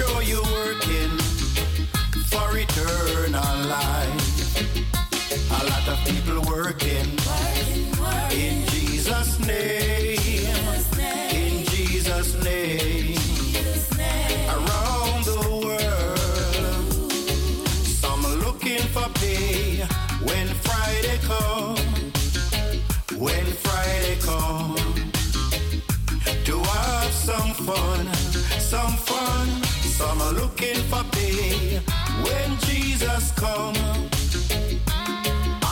sure you're working for eternal life. A lot of people working in Jesus' name. In Jesus' name. Around the world. Some looking for pay when Friday come. Looking for pay when Jesus come.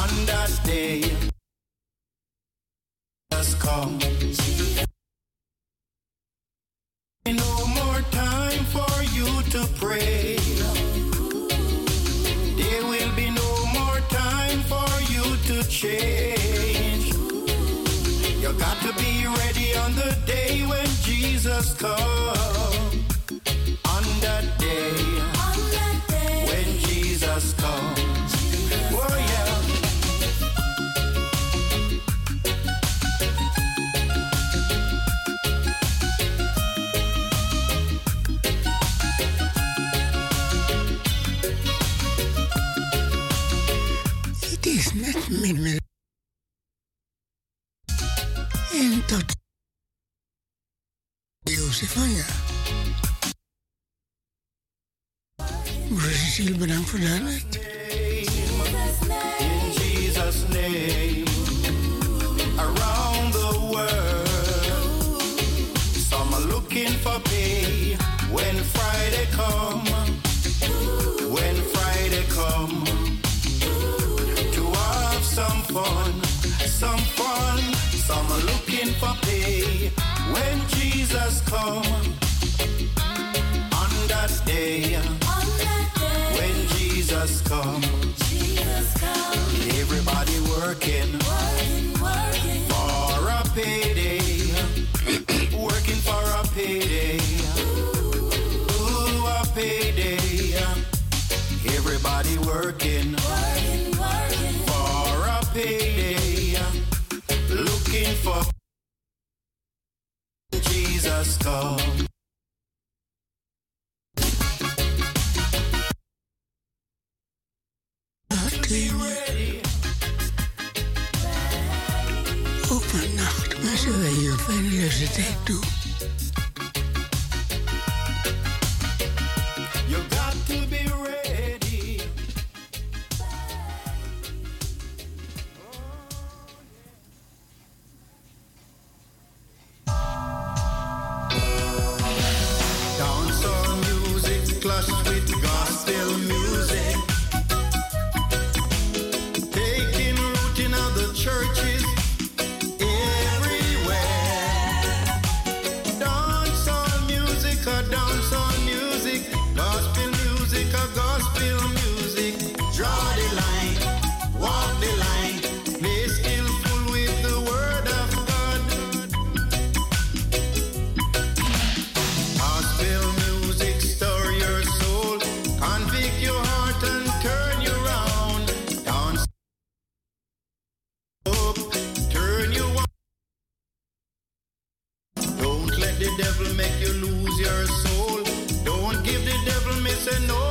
On that day. Jesus come. No more time for you to pray. There will be no more time for you to change. You got to be ready on the day when Jesus comes. Bedankt voor. In Jesus' name, around the world, some are looking for pay when Friday come. When Friday come, to have some fun, some fun. Some are looking for pay when Jesus come. On that day, Jesus come. Everybody working Working, working. for a payday. working for a payday. Ooh, a payday. Everybody working for a payday. Looking for Jesus come. Devil make you lose your soul. Don't give the devil me say no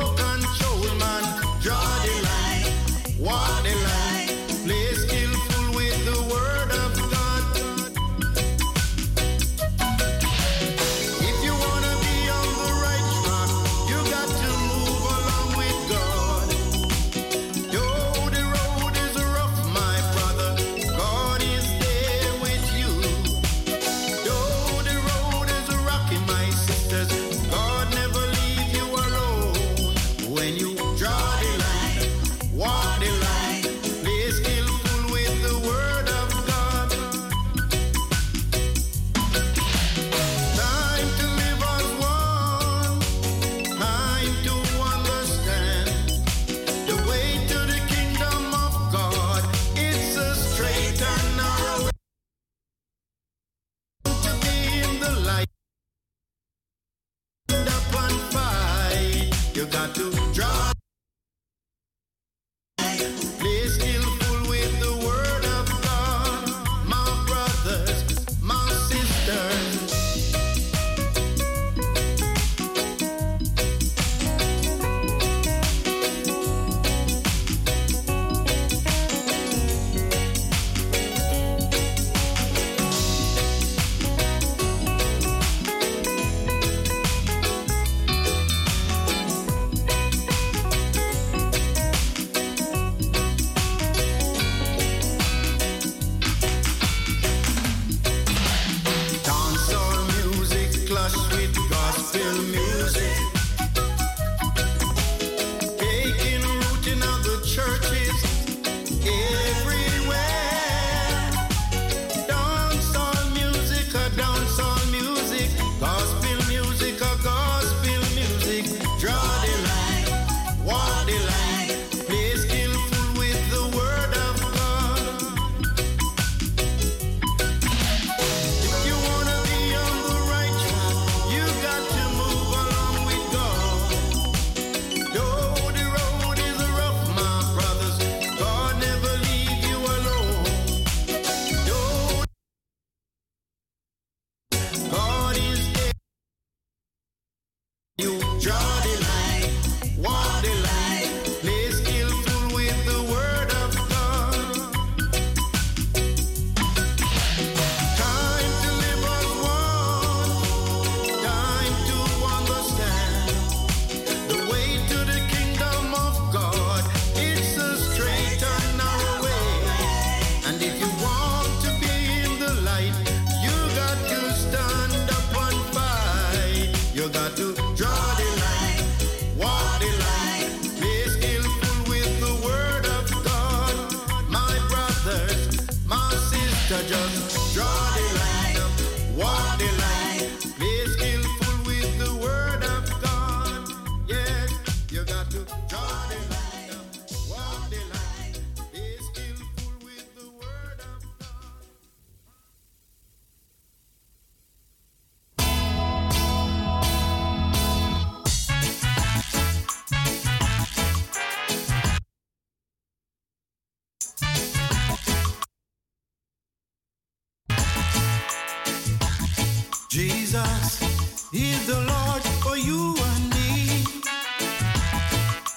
the Lord for you and me.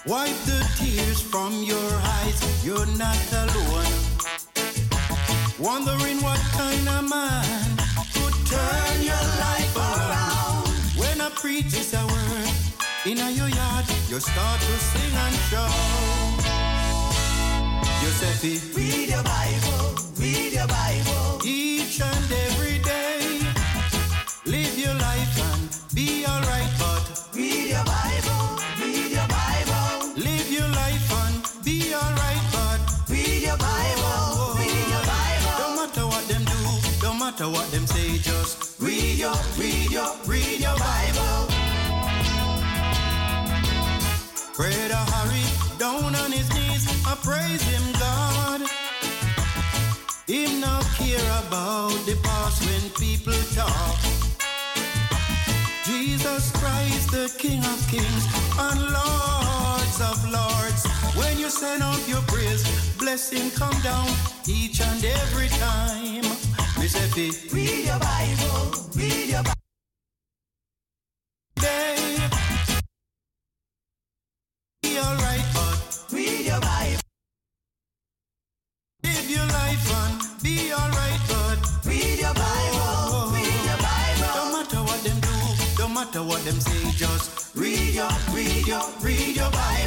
Wipe the tears from your eyes, you're not alone. Wondering what kind of man could turn your life around. When I preach this a word, in your yard, you start to sing and shout. Yourself, read your Bible, read your Bible. Each and every matter what them say, just read your, read your, read your Bible. Prayer hurry down on his knees, I praise him, God. Him not care about the past when people talk. Jesus Christ, the King of Kings and Lord lords of lords. When you send out your prayers, blessing come down each and every time. Miss Effie, read your Bible, read your Bible. Alright, read your Bible. Live your life and be alright, read your Bible, read your Bible. Don't matter what them do, don't matter what them say, just read your, read your, read your Bible.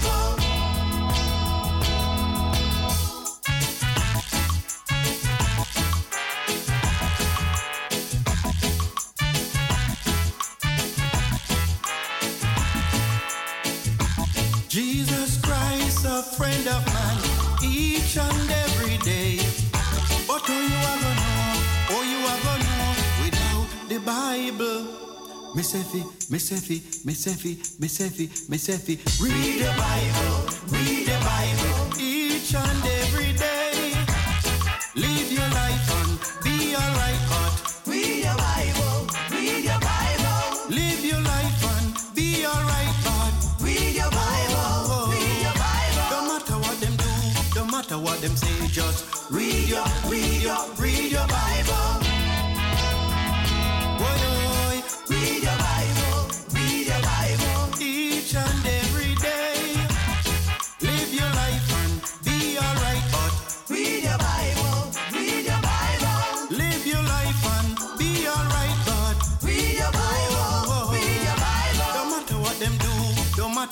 Miss Effie, Miss Effie, Miss Effie, Miss Effie, Miss Effie. Read the Bible, read the Bible each and every day. Live your life and be a light heart. Read your Bible, read your Bible. Live your life and be a right heart. Read your Bible, read your Bible. Don't matter what them do, don't matter what them say, just read your, read your, read your Bible.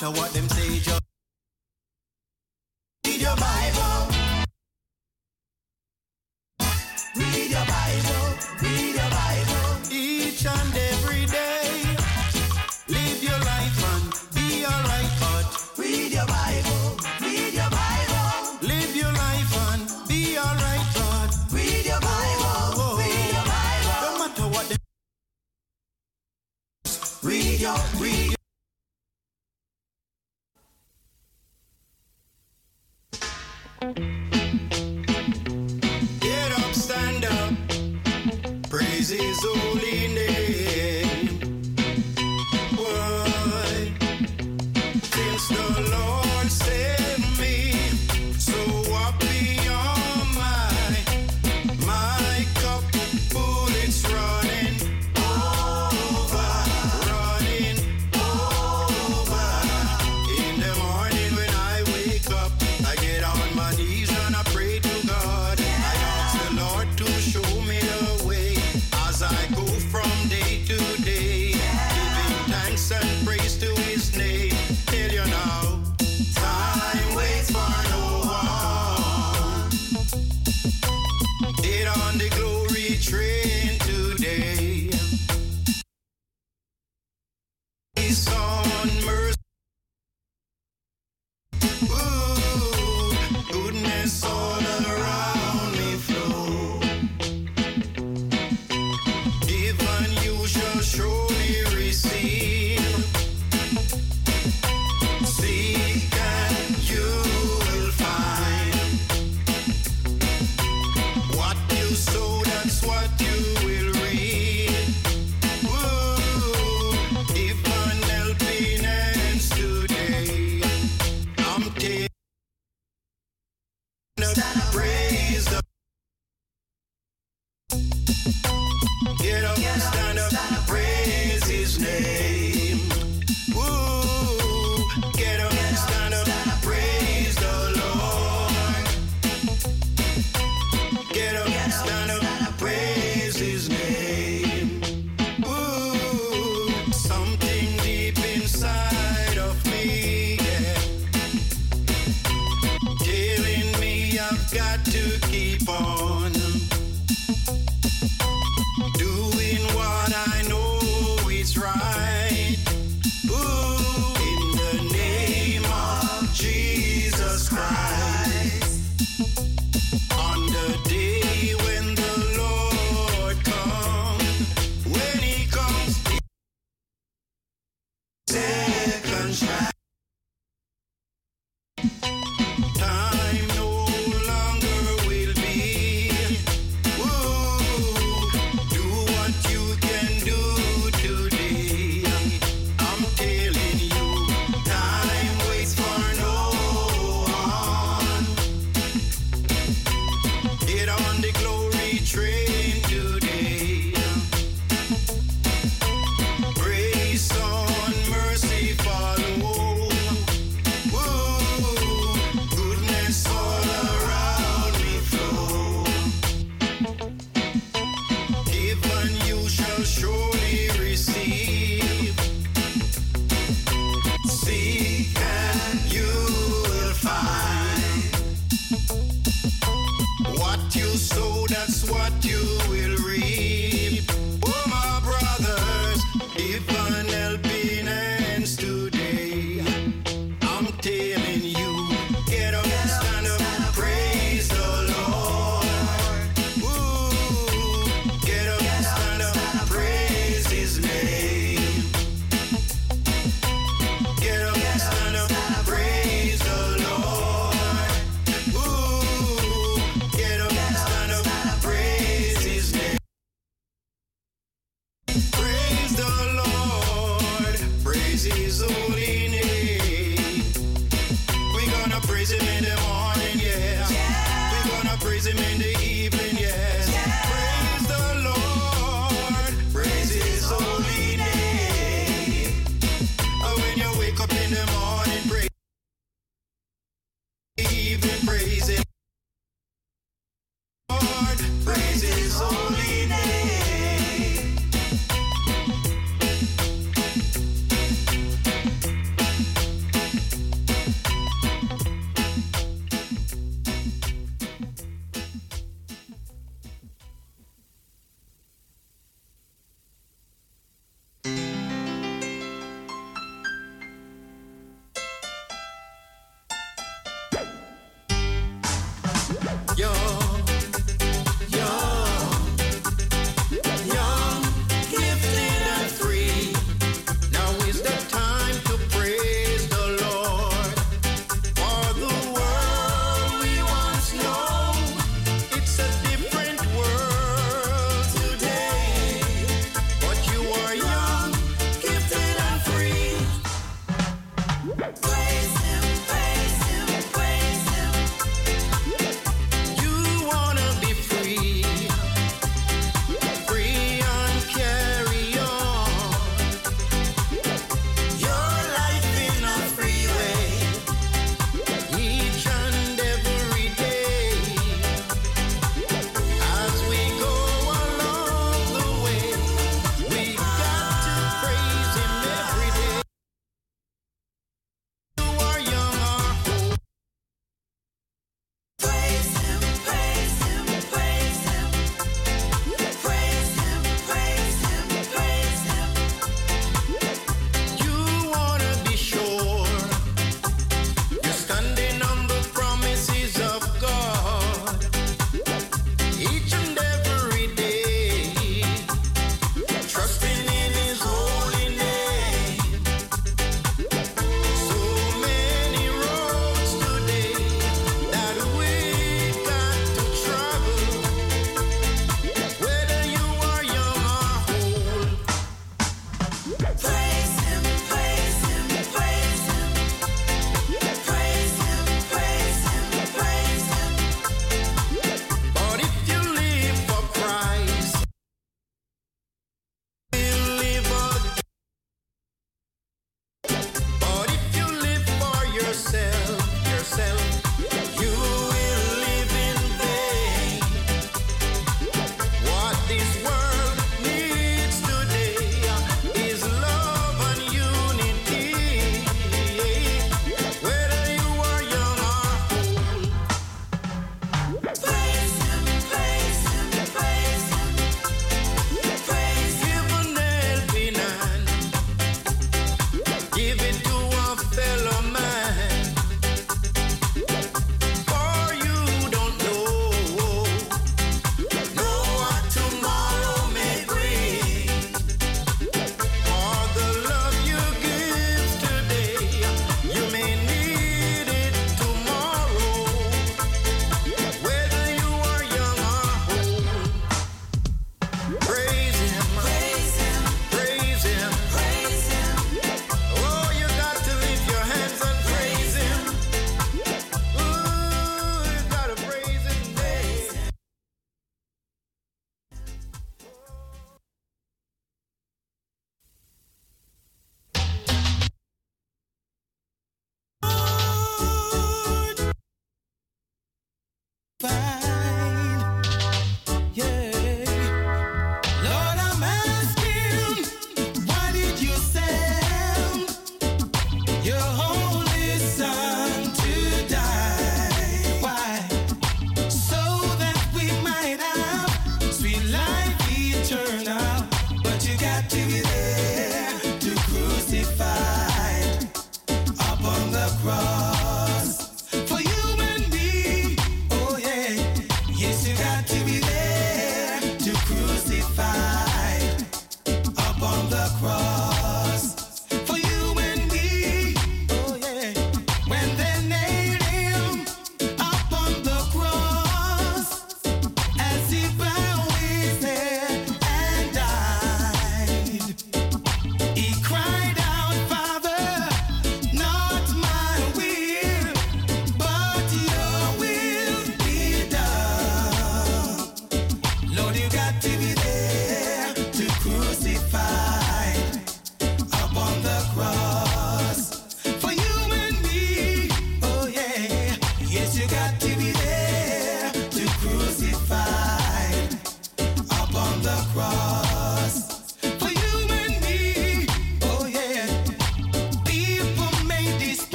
Now what them Get up, stand up, praise his holy name.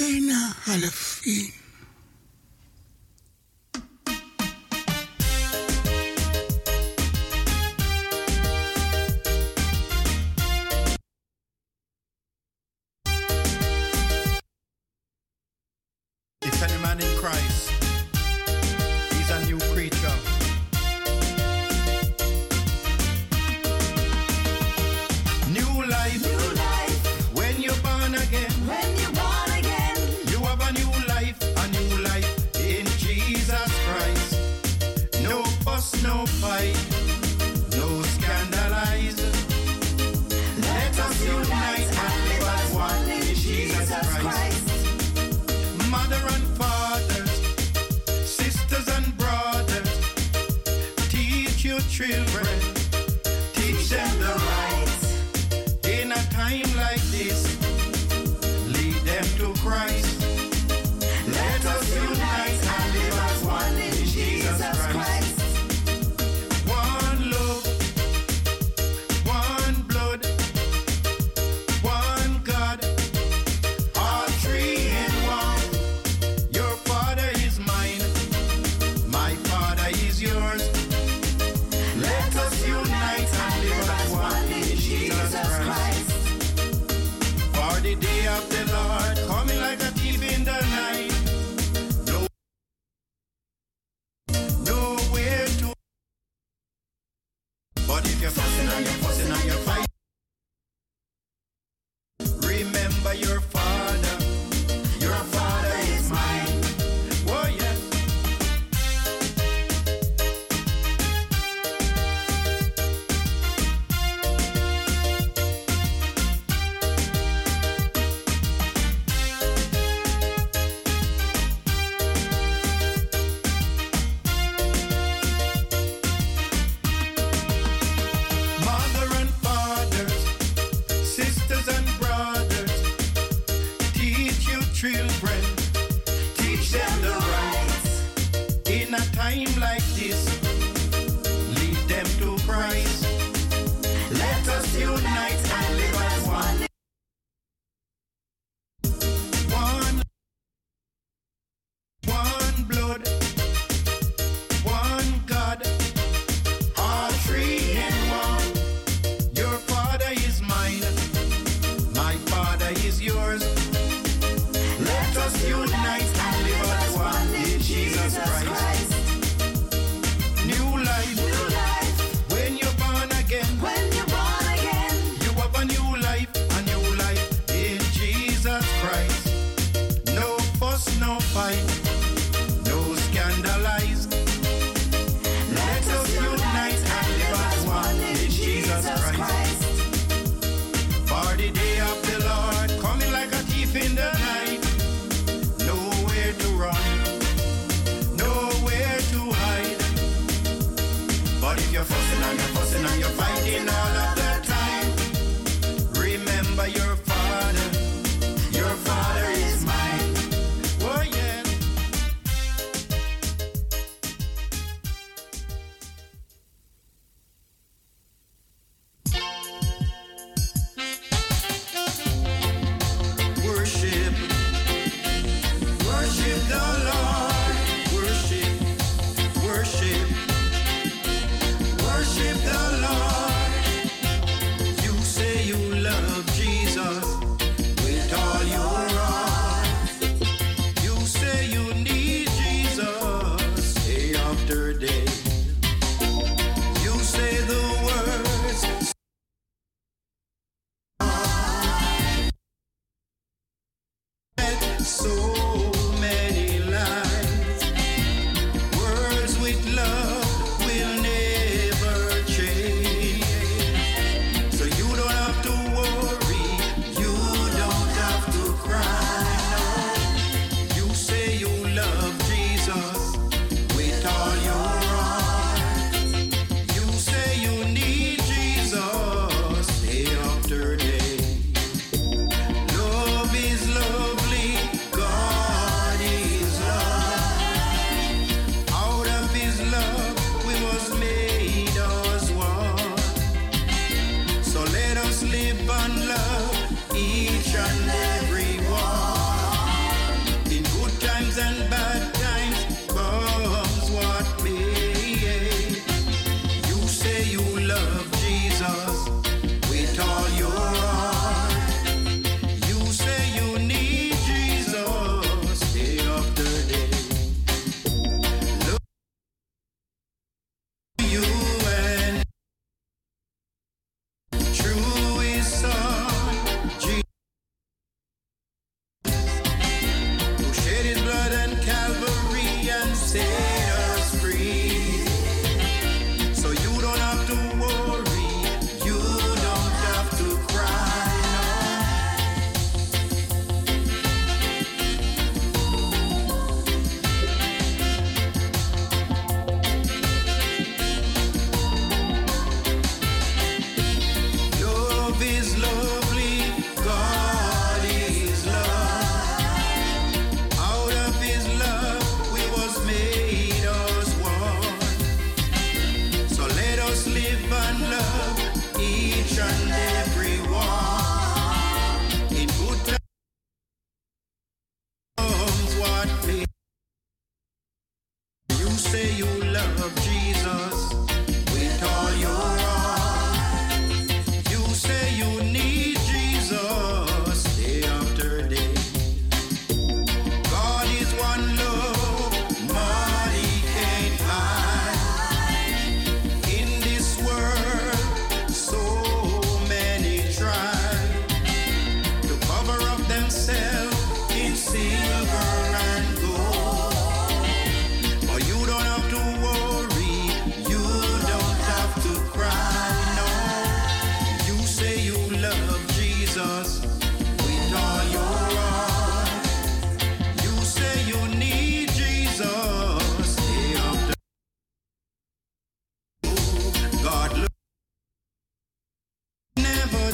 בין האלפים.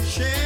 She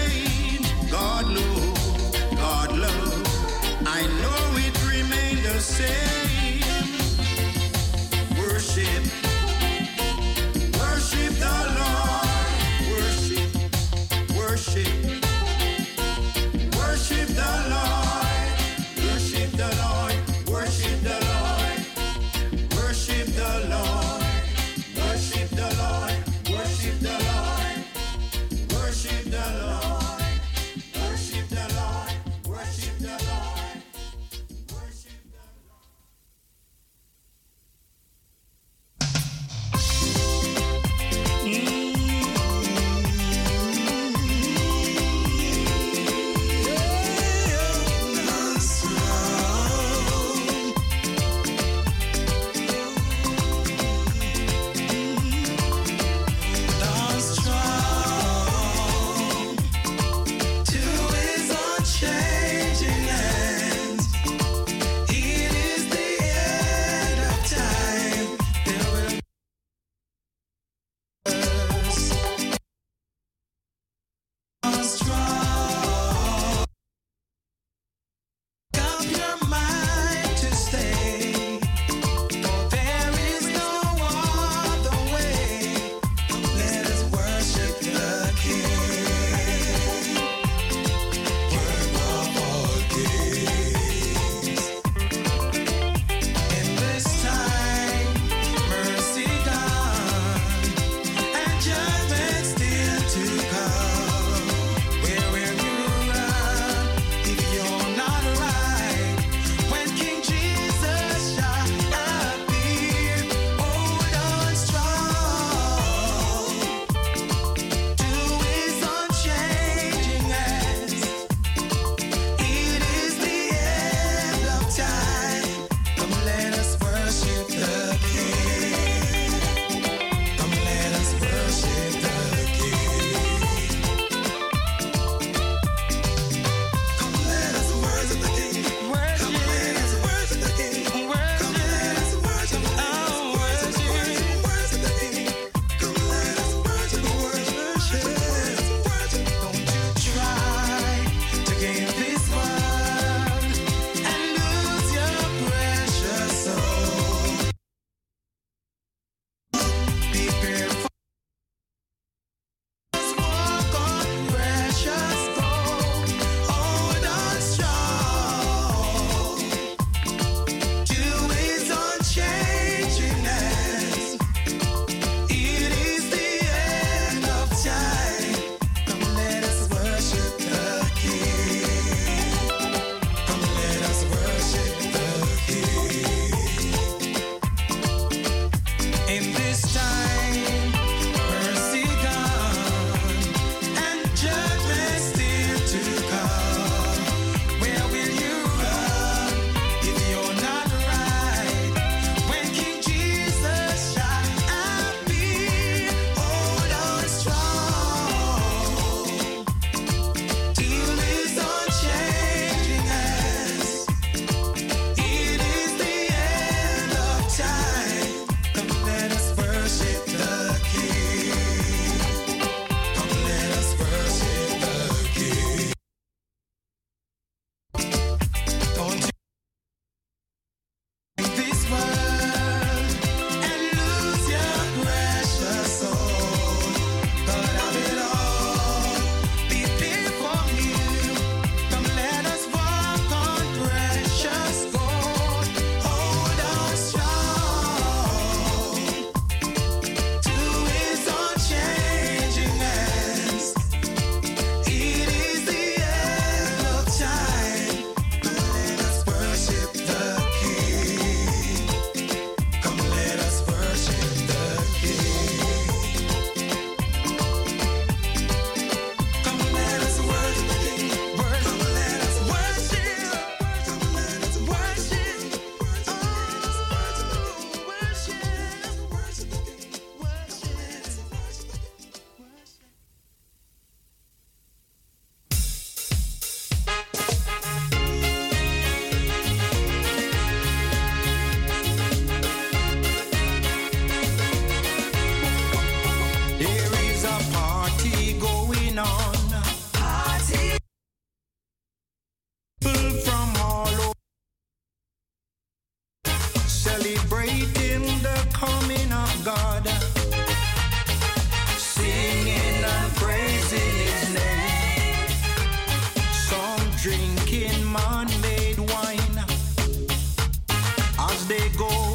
they go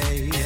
need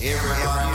Get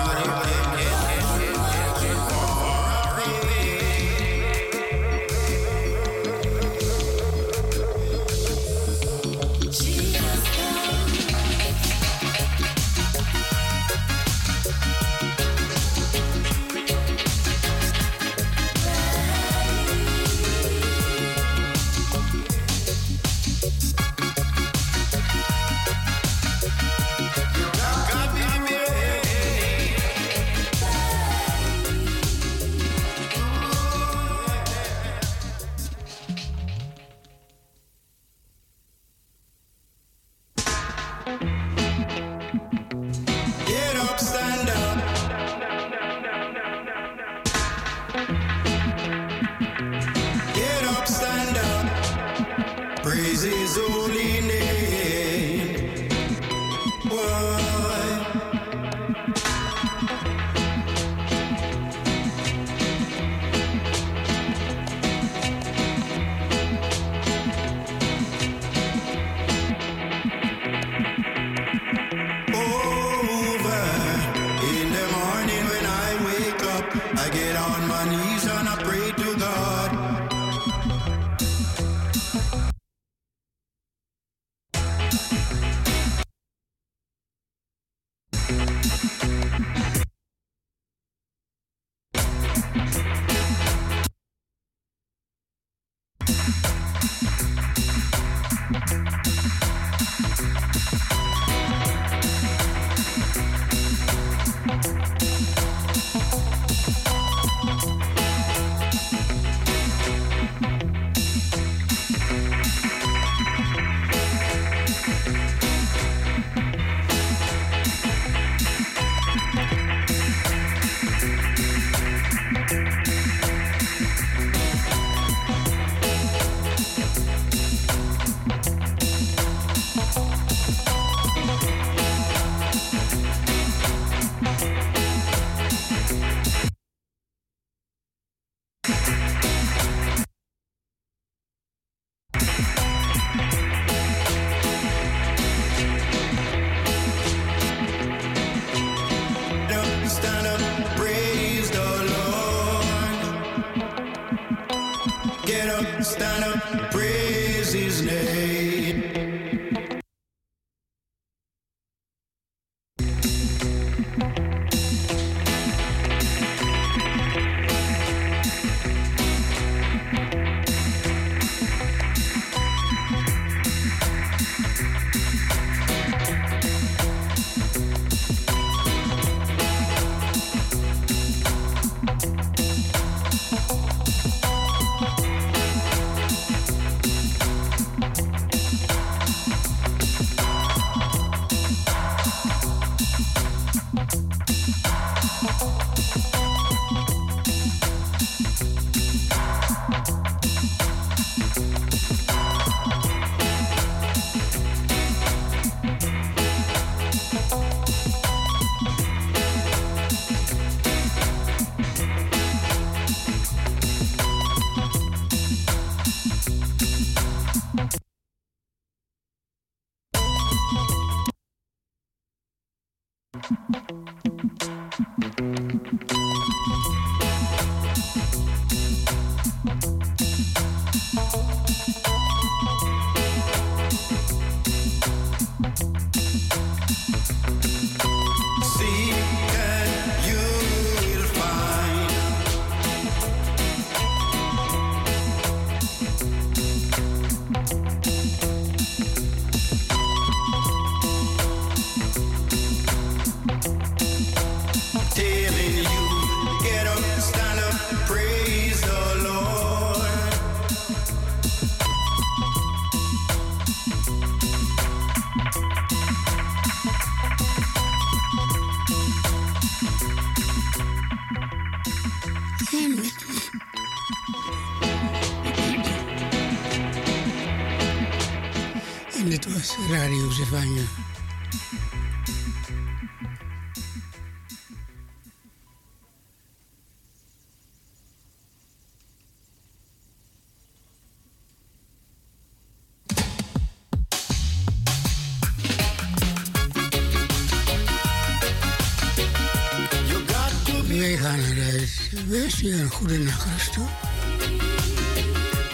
Goedenacht, rust toe.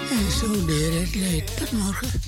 En zo de red leidt. Tot morgen.